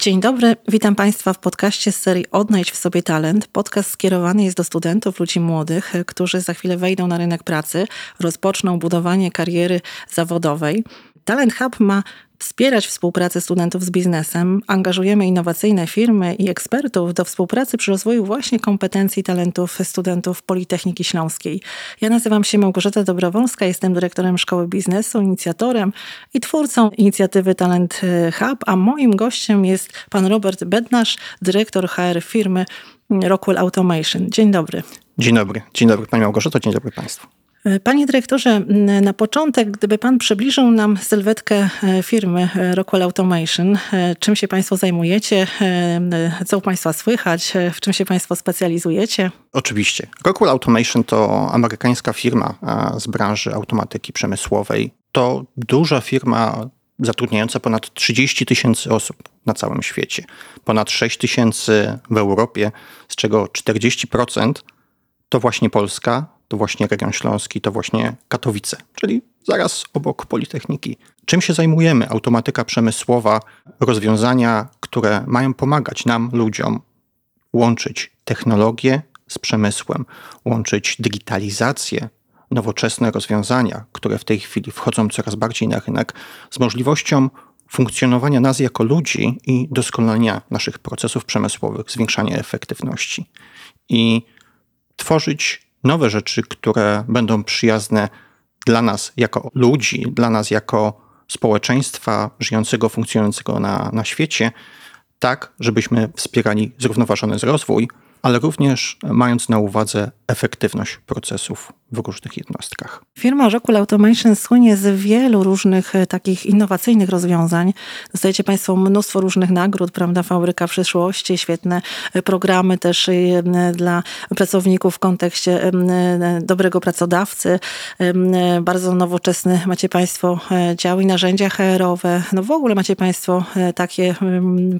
Dzień dobry, witam Państwa w podcaście z serii Odnajdź w sobie talent. Podcast skierowany jest do studentów, ludzi młodych, którzy za chwilę wejdą na rynek pracy, rozpoczną budowanie kariery zawodowej. Talent Hub ma wspierać współpracę studentów z biznesem. Angażujemy innowacyjne firmy i ekspertów do współpracy przy rozwoju właśnie kompetencji talentów studentów Politechniki Śląskiej. Ja nazywam się Małgorzata Dobrowolska, jestem dyrektorem Szkoły Biznesu, inicjatorem i twórcą inicjatywy Talent Hub, a moim gościem jest pan Robert Bednarz, dyrektor HR firmy Rockwell Automation. Dzień dobry. Dzień dobry. Dzień dobry Pani Małgorzato, dzień dobry Państwu. Panie dyrektorze, na początek, gdyby Pan przybliżył nam sylwetkę e, firmy e, Rockwell Automation, e, czym się Państwo zajmujecie, co u Państwa słychać, w czym się Państwo specjalizujecie? Oczywiście. Rockwell Automation to amerykańska firma z branży automatyki przemysłowej. To duża firma zatrudniająca ponad 30 tysięcy osób na całym świecie, ponad 6 tysięcy w Europie, z czego 40% to właśnie Polska, to właśnie region śląski, to właśnie Katowice, czyli zaraz obok Politechniki. Czym się zajmujemy? Automatyka przemysłowa, rozwiązania, które mają pomagać nam, ludziom, łączyć technologię z przemysłem, łączyć digitalizację, nowoczesne rozwiązania, które w tej chwili wchodzą coraz bardziej na rynek, z możliwością funkcjonowania nas jako ludzi i doskonalenia naszych procesów przemysłowych, zwiększania efektywności. I tworzyć nowe rzeczy, które będą przyjazne dla nas jako ludzi, dla nas jako społeczeństwa żyjącego, funkcjonującego na, na świecie, tak, żebyśmy wspierali zrównoważony rozwój, ale również mając na uwadze efektywność procesów w różnych jednostkach. Firma Rockwell Automation słynie z wielu różnych e, takich innowacyjnych rozwiązań. Dostajecie Państwo mnóstwo różnych nagród, prawda? Fabryka przyszłości, świetne e, programy też e, dla pracowników w kontekście dobrego pracodawcy. Bardzo nowoczesny macie Państwo dział i narzędzia HR-owe. No w ogóle macie Państwo takie,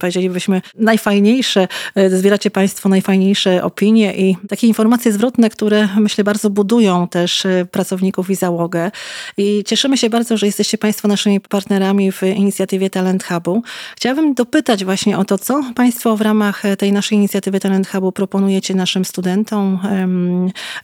powiedzielibyśmy, najfajniejsze, zbieracie Państwo najfajniejsze opinie i takie informacje zwrotne, które myślę bardzo budują też y, pracowników i załogę. I cieszymy się bardzo, że jesteście Państwo naszymi partnerami w inicjatywie Talent Hubu. Chciałabym dopytać właśnie o to, co Państwo w ramach tej naszej inicjatywy Talent Hubu proponujecie naszym studentom,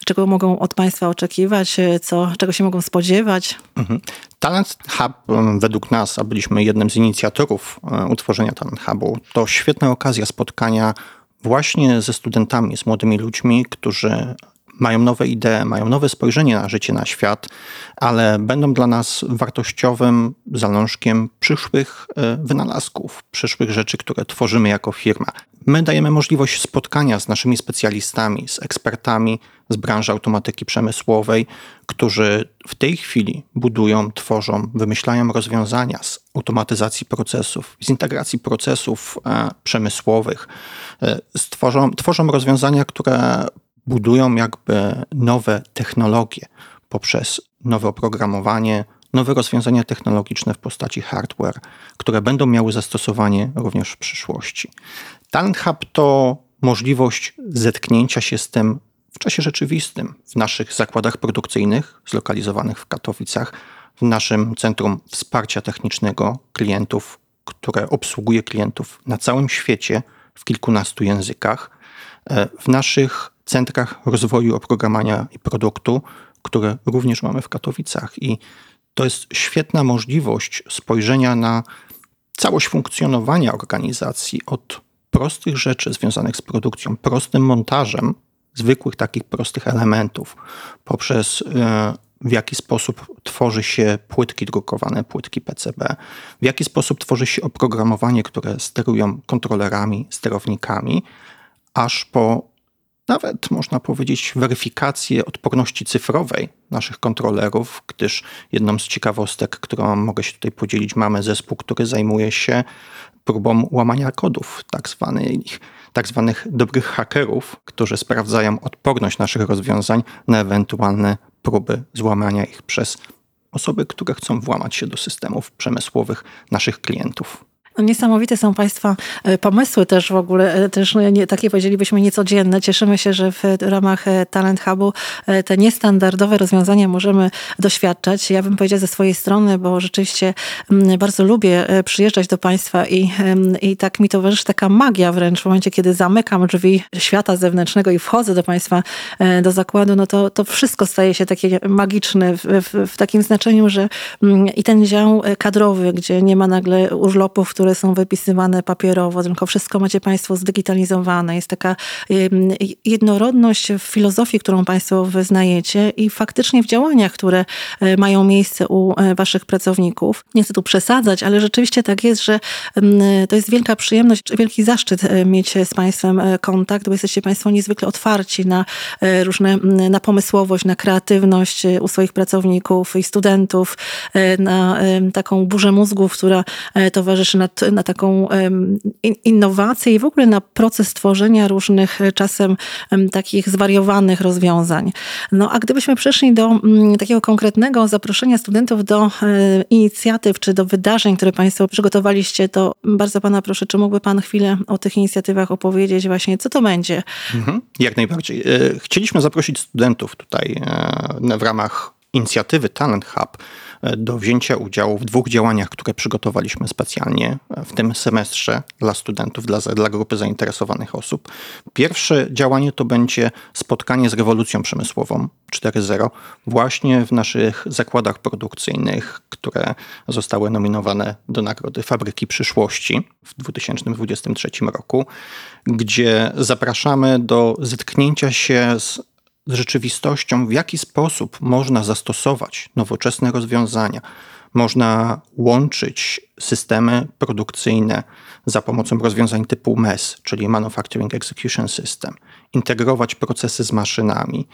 czego mogą od Państwa oczekiwać, co, czego się mogą spodziewać. Mhm. Talent Hub według nas, a byliśmy jednym z inicjatorów e, utworzenia Talent Hubu, to świetna okazja spotkania właśnie ze studentami, z młodymi ludźmi, którzy mają nowe idee, mają nowe spojrzenie na życie, na świat, ale będą dla nas wartościowym zalążkiem przyszłych e, wynalazków, przyszłych rzeczy, które tworzymy jako firma. My dajemy możliwość spotkania z naszymi specjalistami, z ekspertami z branży automatyki przemysłowej, którzy w tej chwili budują, tworzą, wymyślają rozwiązania z automatyzacji procesów, z integracji procesów e, przemysłowych, e, stworzą, tworzą rozwiązania, które budują jakby nowe technologie poprzez nowe oprogramowanie, nowe rozwiązania technologiczne w postaci hardware, które będą miały zastosowanie również w przyszłości. Talent Hub to możliwość zetknięcia się z tym w czasie rzeczywistym w naszych zakładach produkcyjnych zlokalizowanych w Katowicach, w naszym Centrum Wsparcia Technicznego klientów, które obsługuje klientów na całym świecie w kilkunastu językach, e, w naszych centrach rozwoju oprogramowania i produktu, które również mamy w Katowicach. I to jest świetna możliwość spojrzenia na całość funkcjonowania organizacji od prostych rzeczy związanych z produkcją, prostym montażem zwykłych takich prostych elementów, poprzez e, w jaki sposób tworzy się płytki drukowane, płytki PCB, w jaki sposób tworzy się oprogramowanie, które sterują kontrolerami, sterownikami, aż po nawet można powiedzieć weryfikację odporności cyfrowej naszych kontrolerów, gdyż jedną z ciekawostek, którą mogę się tutaj podzielić, mamy zespół, który zajmuje się próbą łamania kodów, tak zwanych, tak zwanych dobrych hakerów, którzy sprawdzają odporność naszych rozwiązań na ewentualne próby złamania ich przez osoby, które chcą włamać się do systemów przemysłowych naszych klientów. No, niesamowite są Państwa e, pomysły też w ogóle, e, też no, nie, takie powiedzielibyśmy niecodzienne. Cieszymy się, że w ramach e, Talent Hubu te niestandardowe rozwiązania możemy doświadczać. Ja bym powiedziała ze swojej strony, bo rzeczywiście mm, bardzo lubię przyjeżdżać do Państwa i, i tak mi towarzyszy taka magia wręcz w momencie, kiedy zamykam drzwi świata zewnętrznego i wchodzę do Państwa do zakładu, no to, to wszystko staje się takie magiczne w, w, w takim znaczeniu, że mm, i ten dział kadrowy, gdzie nie ma nagle urlopów, które są wypisywane papierowo, tylko wszystko macie Państwo zdigitalizowane. Jest taka jednorodność w filozofii, którą Państwo wyznajecie i faktycznie w działaniach, które e, mają miejsce u e, Waszych pracowników. Nie chcę tu przesadzać, ale rzeczywiście tak jest, że to jest wielka przyjemność, wielki zaszczyt e, mieć z Państwem kontakt, bo jesteście Państwo niezwykle otwarci na różne, na pomysłowość, na kreatywność u swoich pracowników i studentów, na taką burzę mózgów, która towarzyszy na na taką innowację i w ogóle na proces tworzenia różnych e, czasem takich zwariowanych rozwiązań. No a gdybyśmy przeszli do mm, takiego konkretnego zaproszenia studentów do e, inicjatyw czy do wydarzeń, które Państwo przygotowaliście, to bardzo Pana proszę, czy mógłby Pan chwilę o tych inicjatywach opowiedzieć właśnie, co to będzie? Mhm, jak najbardziej. E, chcieliśmy zaprosić studentów tutaj w ramach inicjatywy Talent Hub do wzięcia udziału w dwóch działaniach, które przygotowaliśmy specjalnie w tym semestrze dla studentów, dla, dla grupy zainteresowanych osób. Pierwsze działanie to będzie spotkanie z rewolucją przemysłową 4.0 właśnie w naszych zakładach produkcyjnych, które zostały nominowane do Nagrody Fabryki Przyszłości w 2023 roku, gdzie zapraszamy do zetknięcia się z z rzeczywistością, w jaki sposób można zastosować nowoczesne rozwiązania. Można łączyć systemy produkcyjne za pomocą rozwiązań typu MES, czyli Manufacturing Execution System, integrować procesy z maszynami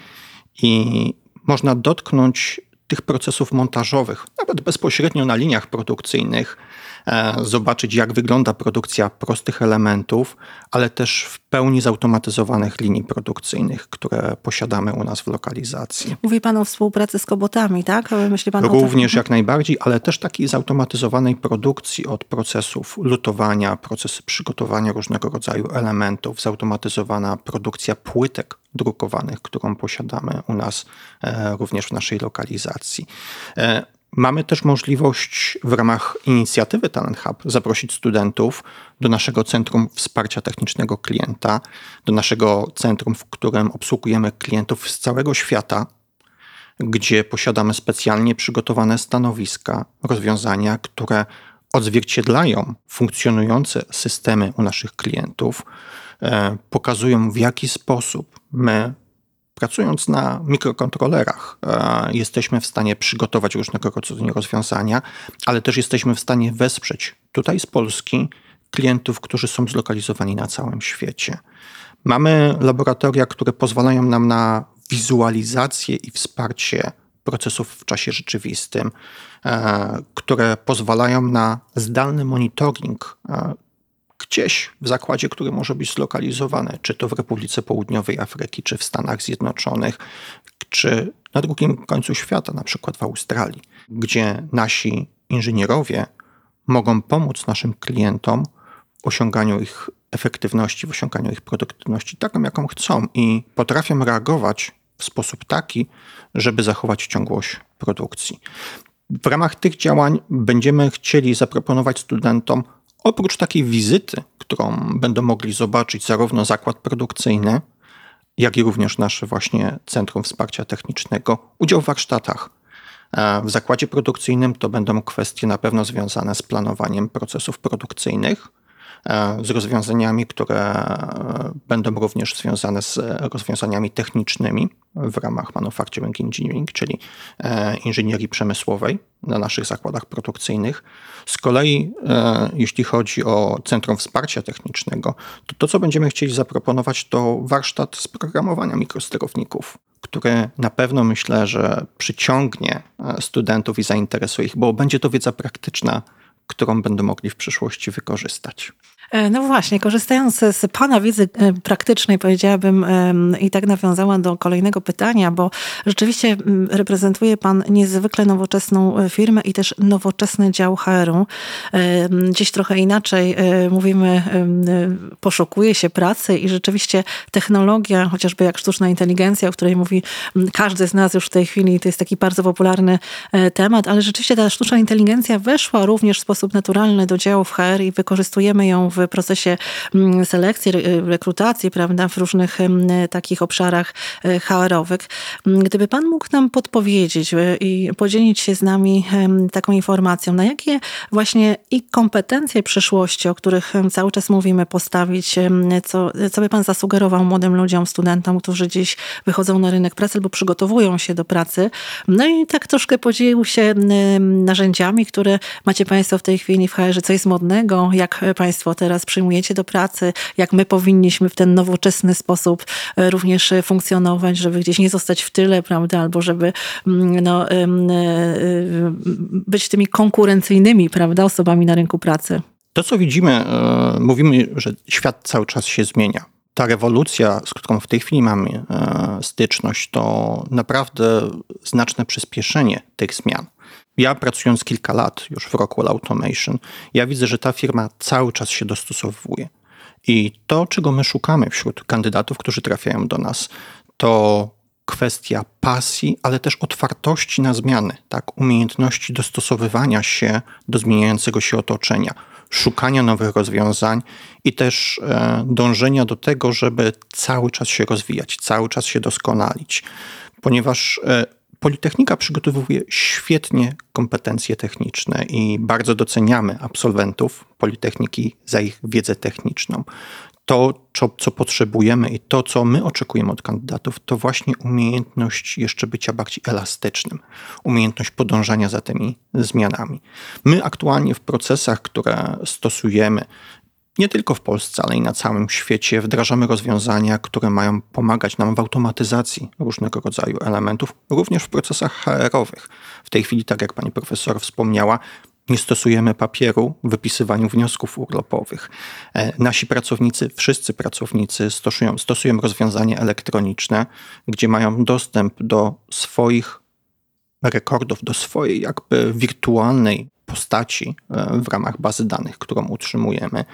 i można dotknąć tych procesów montażowych, nawet bezpośrednio na liniach produkcyjnych, zobaczyć, jak wygląda produkcja prostych elementów, ale też w pełni zautomatyzowanych linii produkcyjnych, które posiadamy u nas w lokalizacji. Mówi Pan o współpracy z kobotami, tak? Myśli pan Również jak najbardziej, ale też takiej zautomatyzowanej produkcji od procesów lutowania, procesy przygotowania różnego rodzaju elementów, zautomatyzowana produkcja płytek drukowanych, którą posiadamy u nas e, również w naszej lokalizacji. E, Mamy też możliwość w ramach inicjatywy Talent Hub zaprosić studentów do naszego Centrum Wsparcia Technicznego Klienta, do naszego centrum, w którym obsługujemy klientów z całego świata, gdzie posiadamy specjalnie przygotowane stanowiska, rozwiązania, które odzwierciedlają funkcjonujące systemy u naszych klientów, e, pokazują w jaki sposób my pracując na mikrokontrolerach, e, jesteśmy w stanie przygotować różnego rodzaju rozwiązania, ale też jesteśmy w stanie wesprzeć tutaj z Polski klientów, którzy są zlokalizowani na całym świecie. Mamy laboratoria, które pozwalają nam na wizualizację i wsparcie procesów w czasie rzeczywistym, e, które pozwalają na zdalny monitoring e, gdzieś w zakładzie, który może być zlokalizowany, czy to w Republice Południowej Afryki, czy w Stanach Zjednoczonych, czy na drugim końcu świata, na przykład w Australii, gdzie nasi inżynierowie mogą pomóc naszym klientom w osiąganiu ich efektywności, w osiąganiu ich produktywności taką, jaką chcą i potrafią reagować w sposób taki, żeby zachować ciągłość produkcji. W ramach tych działań będziemy chcieli zaproponować studentom Oprócz takiej wizyty, którą będą mogli zobaczyć zarówno zakład produkcyjny, jak i również nasze właśnie Centrum Wsparcia Technicznego, udział w warsztatach. E, w zakładzie produkcyjnym to będą kwestie na pewno związane z planowaniem procesów produkcyjnych, z rozwiązaniami, które e, będą również związane z rozwiązaniami technicznymi w ramach manufacturing engineering, czyli e, inżynierii przemysłowej na naszych zakładach produkcyjnych. Z kolei, jeśli chodzi o Centrum Wsparcia Technicznego, to to, co będziemy chcieli zaproponować, to warsztat z programowania mikrosterowników, który na pewno myślę, że przyciągnie studentów i zainteresuje ich, bo będzie to wiedza praktyczna, którą będą mogli w przyszłości wykorzystać. E, no właśnie, korzystając z Pana wiedzy e, praktycznej, powiedziałabym, i tak nawiązała do kolejnego pytania, bo rzeczywiście reprezentuje Pan niezwykle nowoczesną e, firmę i też nowoczesny dział HR-u. Gdzieś trochę inaczej mówimy, poszukuje się pracy i rzeczywiście technologia, chociażby jak sztuczna inteligencja, o której mówi każdy z nas już w tej chwili, to jest taki bardzo popularny temat, ale rzeczywiście ta sztuczna inteligencja weszła również w sposób naturalny do działów HR i wykorzystujemy ją w w procesie mm, selekcji, rekrutacji, prawda, w różnych takich obszarach e, HR-owych. Mm, gdyby Pan mógł nam podpowiedzieć e, i podzielić się z nami taką informacją, na jakie właśnie i kompetencje przyszłości, o których cały czas mówimy, postawić, co, co by Pan zasugerował młodym ludziom, studentom, którzy dziś wychodzą na rynek pracy albo przygotowują się do pracy. No i tak troszkę podzielił się narzędziami, które macie Państwo w tej chwili w HR, co jest modnego, jak Państwo te teraz przyjmujecie do pracy, jak my powinniśmy w ten nowoczesny sposób e, również e, funkcjonować, żeby gdzieś nie zostać w tyle, prawda, albo żeby mm, no, e, być tymi konkurencyjnymi, prawda, osobami na rynku pracy. To, co widzimy, mówimy, że świat cały czas się zmienia ta rewolucja, z którą w tej chwili mamy styczność, to naprawdę znaczne przyspieszenie tych zmian ja pracując kilka lat już w Rockwell Automation, ja widzę, że ta firma cały czas się dostosowuje. I to, czego my szukamy wśród kandydatów, którzy trafiają do nas, to kwestia pasji, ale też otwartości na zmiany, tak? umiejętności dostosowywania się do zmieniającego się otoczenia, szukania nowych rozwiązań i też e, dążenia do tego, żeby cały czas się rozwijać, cały czas się doskonalić. Ponieważ e, Politechnika przygotowuje świetnie kompetencje techniczne i bardzo doceniamy absolwentów Politechniki za ich wiedzę techniczną. To, co, co, potrzebujemy i to, co my oczekujemy od kandydatów, to właśnie umiejętność jeszcze bycia bardziej elastycznym, umiejętność podążania za tymi zmianami. My aktualnie w procesach, które stosujemy, nie tylko w Polsce, ale i na całym świecie wdrażamy rozwiązania, które mają pomagać nam w automatyzacji różnego rodzaju elementów, również w procesach HR-owych. W tej chwili, tak jak pani profesor wspomniała, nie stosujemy papieru w wypisywaniu wniosków urlopowych. E, nasi pracownicy, wszyscy pracownicy stosują, stosują rozwiązania elektroniczne, gdzie mają dostęp do swoich rekordów, do swojej jakby wirtualnej postaci e, w ramach bazy danych, którą utrzymujemy,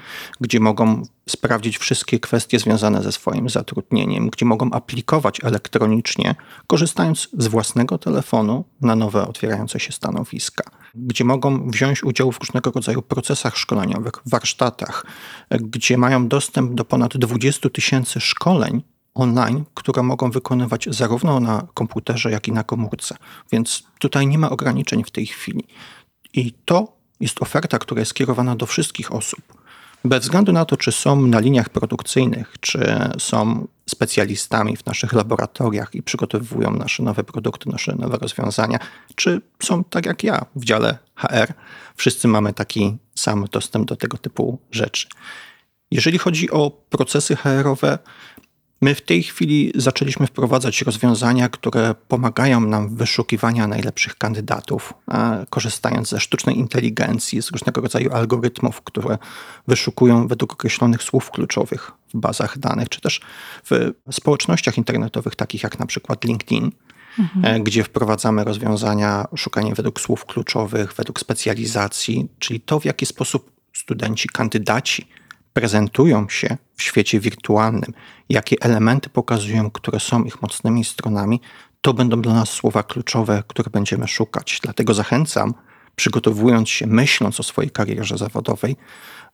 gdzie mogą sprawdzić wszystkie kwestie związane ze swoim zatrudnieniem, gdzie mogą aplikować elektronicznie, korzystając z własnego telefonu na nowe otwierające się stanowiska, gdzie mogą wziąć udział w różnego rodzaju procesach szkoleniowych, warsztatach, gdzie mają dostęp do ponad 20 tysięcy szkoleń online, które mogą wykonywać zarówno na komputerze, jak i na komórce. Więc tutaj nie ma ograniczeń w tej chwili. I to jest oferta, która jest skierowana do wszystkich osób. Bez względu na to, czy są na liniach produkcyjnych, czy są specjalistami w naszych laboratoriach i przygotowują nasze nowe produkty, nasze nowe rozwiązania, czy są tak jak ja w dziale HR, wszyscy mamy taki sam dostęp do tego typu rzeczy. Jeżeli chodzi o procesy HR-owe, My w tej chwili zaczęliśmy wprowadzać rozwiązania, które pomagają nam w wyszukiwaniu najlepszych kandydatów, korzystając ze sztucznej inteligencji, z różnego rodzaju algorytmów, które wyszukują według określonych słów kluczowych w bazach danych, czy też w społecznościach internetowych, takich jak na przykład LinkedIn. Mhm. E, gdzie wprowadzamy rozwiązania szukanie według słów kluczowych, według specjalizacji, czyli to, w jaki sposób studenci, kandydaci prezentują się w świecie wirtualnym, jakie elementy pokazują, które są ich mocnymi stronami, to będą dla nas słowa kluczowe, które będziemy szukać. Dlatego zachęcam, przygotowując się, myśląc o swojej karierze zawodowej,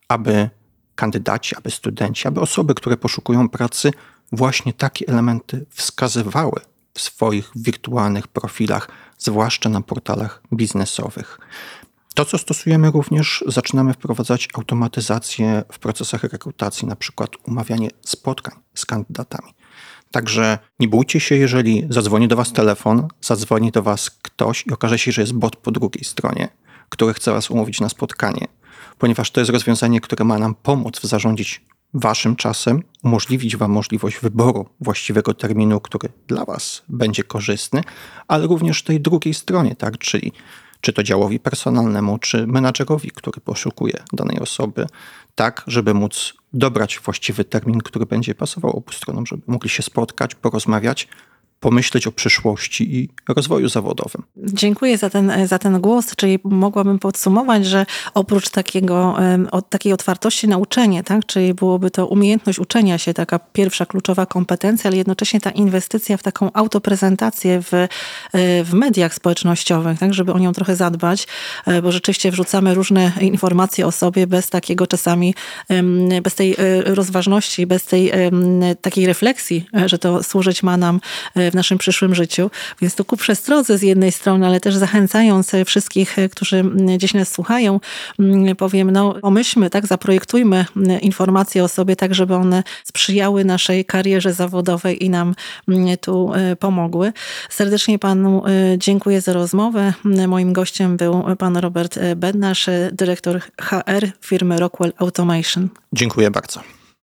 aby kandydaci, aby studenci, aby osoby, które poszukują pracy, właśnie takie elementy wskazywały w swoich wirtualnych profilach, zwłaszcza na portalach biznesowych. To, co stosujemy również, zaczynamy wprowadzać automatyzację w procesach rekrutacji, na przykład umawianie spotkań z kandydatami. Także nie bójcie się, jeżeli zadzwoni do Was telefon, zadzwoni do Was ktoś i okaże się, że jest bot po drugiej stronie, który chce Was umówić na spotkanie, ponieważ to jest rozwiązanie, które ma nam pomóc w zarządzić Waszym czasem, umożliwić Wam możliwość wyboru właściwego terminu, który dla Was będzie korzystny, ale również tej drugiej stronie, tak, czyli czy to działowi personalnemu, czy menadżerowi, który poszukuje danej osoby, tak żeby móc dobrać właściwy termin, który będzie pasował obu stronom, żeby mogli się spotkać, porozmawiać, pomyśleć o przyszłości i rozwoju zawodowym. Dziękuję za ten, za ten głos, czyli mogłabym podsumować, że oprócz takiego, takiej otwartości na uczenie, tak, czyli byłoby to umiejętność uczenia się, taka pierwsza kluczowa kompetencja, ale jednocześnie ta inwestycja w taką autoprezentację w, e, w mediach społecznościowych, tak, żeby o nią trochę zadbać, e, bo rzeczywiście wrzucamy różne informacje o sobie bez takiego czasami, bez tej e, rozważności, bez tej takiej refleksji, że to służyć ma nam w naszym przyszłym życiu. Więc to ku przestrodze z jednej strony, ale też zachęcając wszystkich, którzy gdzieś nas słuchają, powiem, no pomyślmy, tak, zaprojektujmy informacje o sobie tak, żeby one sprzyjały naszej karierze zawodowej i nam tu e, pomogły. Serdecznie panu e, dziękuję za rozmowę. Moim gościem był pan Robert Bednarz, dyrektor HR firmy Rockwell Automation. Dziękuję bardzo.